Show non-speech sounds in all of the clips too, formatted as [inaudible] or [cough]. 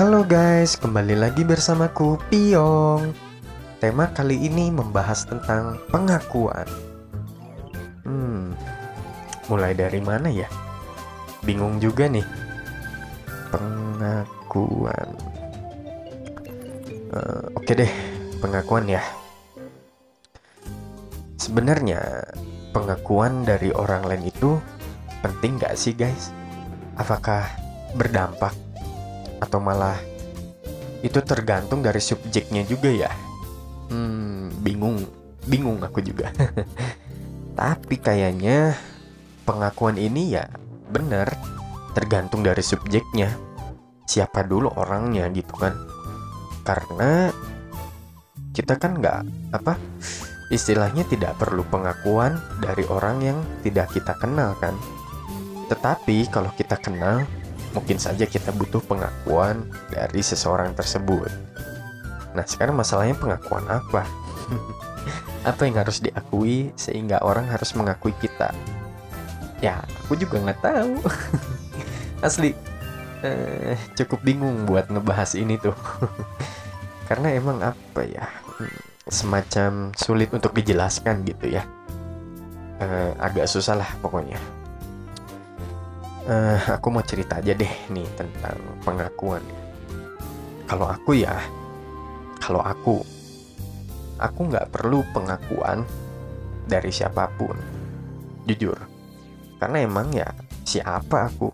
Halo guys, kembali lagi bersamaku Piong. Tema kali ini membahas tentang pengakuan. Hmm, mulai dari mana ya? Bingung juga nih. Pengakuan. Eh, oke deh, pengakuan ya. Sebenarnya pengakuan dari orang lain itu penting gak sih guys? Apakah berdampak atau malah itu tergantung dari subjeknya juga ya? Hmm bingung. Bingung aku juga. [laughs] Tapi kayaknya pengakuan ini ya benar tergantung dari subjeknya. Siapa dulu orangnya gitu kan. Karena kita kan nggak apa istilahnya tidak perlu pengakuan dari orang yang tidak kita kenal kan. Tetapi kalau kita kenal mungkin saja kita butuh pengakuan dari seseorang tersebut. Nah, sekarang masalahnya pengakuan apa? [laughs] apa yang harus diakui sehingga orang harus mengakui kita? Ya, aku juga nggak tahu. [laughs] Asli, eh, cukup bingung buat ngebahas ini tuh. [laughs] Karena emang apa ya, semacam sulit untuk dijelaskan gitu ya. Eh, agak susah lah pokoknya uh, aku mau cerita aja deh nih tentang pengakuan. Kalau aku ya, kalau aku, aku nggak perlu pengakuan dari siapa pun, jujur. Karena emang ya siapa aku?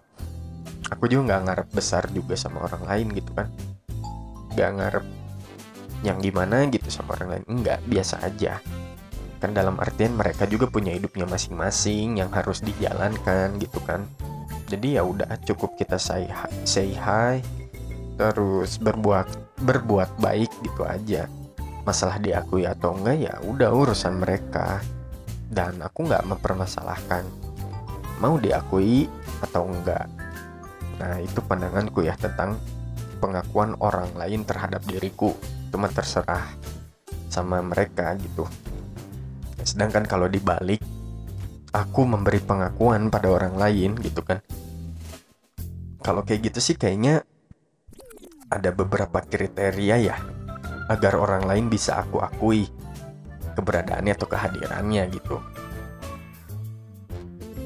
Aku juga nggak ngarep besar juga sama orang lain gitu kan. Gak ngarep yang gimana gitu sama orang lain. Enggak, biasa aja. Kan dalam artian mereka juga punya hidupnya masing-masing yang harus dijalankan gitu kan jadi ya udah cukup kita say hi, say hi terus berbuat berbuat baik gitu aja. Masalah diakui atau enggak ya udah urusan mereka. Dan aku nggak mempermasalahkan mau diakui atau enggak. Nah itu pandanganku ya tentang pengakuan orang lain terhadap diriku. Cuma terserah sama mereka gitu. Sedangkan kalau dibalik aku memberi pengakuan pada orang lain gitu kan kalau kayak gitu sih kayaknya ada beberapa kriteria ya agar orang lain bisa aku akui keberadaannya atau kehadirannya gitu.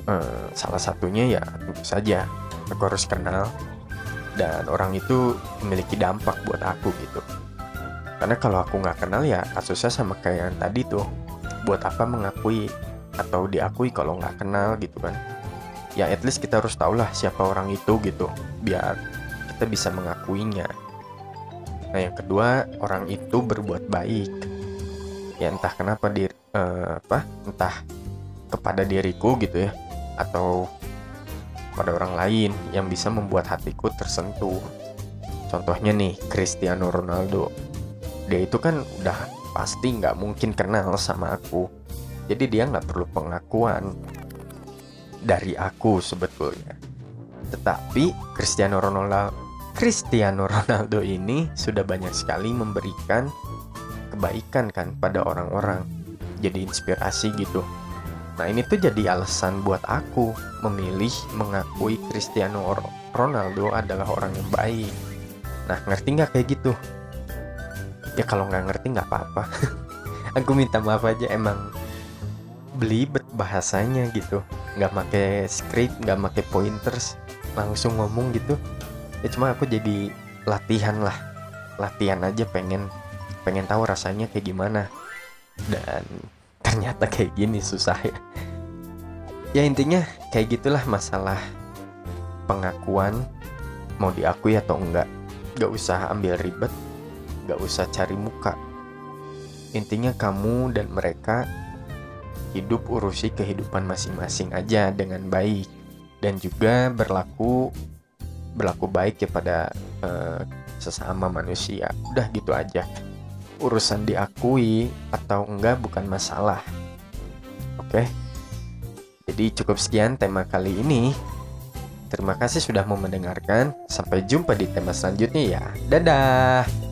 Eh, salah satunya ya tentu saja aku harus kenal dan orang itu memiliki dampak buat aku gitu. Karena kalau aku nggak kenal ya kasusnya sama kayak yang tadi tuh buat apa mengakui atau diakui kalau nggak kenal gitu kan ya at least kita harus tahu lah siapa orang itu gitu biar kita bisa mengakuinya. Nah yang kedua orang itu berbuat baik. Ya entah kenapa dir uh, apa entah kepada diriku gitu ya atau pada orang lain yang bisa membuat hatiku tersentuh. Contohnya nih Cristiano Ronaldo. Dia itu kan udah pasti nggak mungkin kenal sama aku. Jadi dia nggak perlu pengakuan dari aku sebetulnya. Tetapi Cristiano Ronaldo Cristiano Ronaldo ini sudah banyak sekali memberikan kebaikan kan pada orang-orang. Jadi inspirasi gitu. Nah ini tuh jadi alasan buat aku memilih mengakui Cristiano Ronaldo adalah orang yang baik. Nah ngerti nggak kayak gitu? Ya kalau nggak ngerti nggak apa-apa. [laughs] Aku minta maaf aja emang belibet bahasanya gitu nggak make script nggak make pointers langsung ngomong gitu. Ya cuma aku jadi latihan lah. Latihan aja pengen pengen tahu rasanya kayak gimana. Dan [laughs] ternyata kayak gini susah ya. Ya intinya kayak gitulah masalah pengakuan mau diakui atau enggak. Gak usah ambil ribet gak usah cari muka. Intinya kamu dan mereka hidup urusi kehidupan masing-masing aja dengan baik dan juga berlaku berlaku baik kepada uh, sesama manusia. Udah gitu aja. Urusan diakui atau enggak bukan masalah. Oke. Jadi cukup sekian tema kali ini. Terima kasih sudah mau mendengarkan. Sampai jumpa di tema selanjutnya ya. Dadah.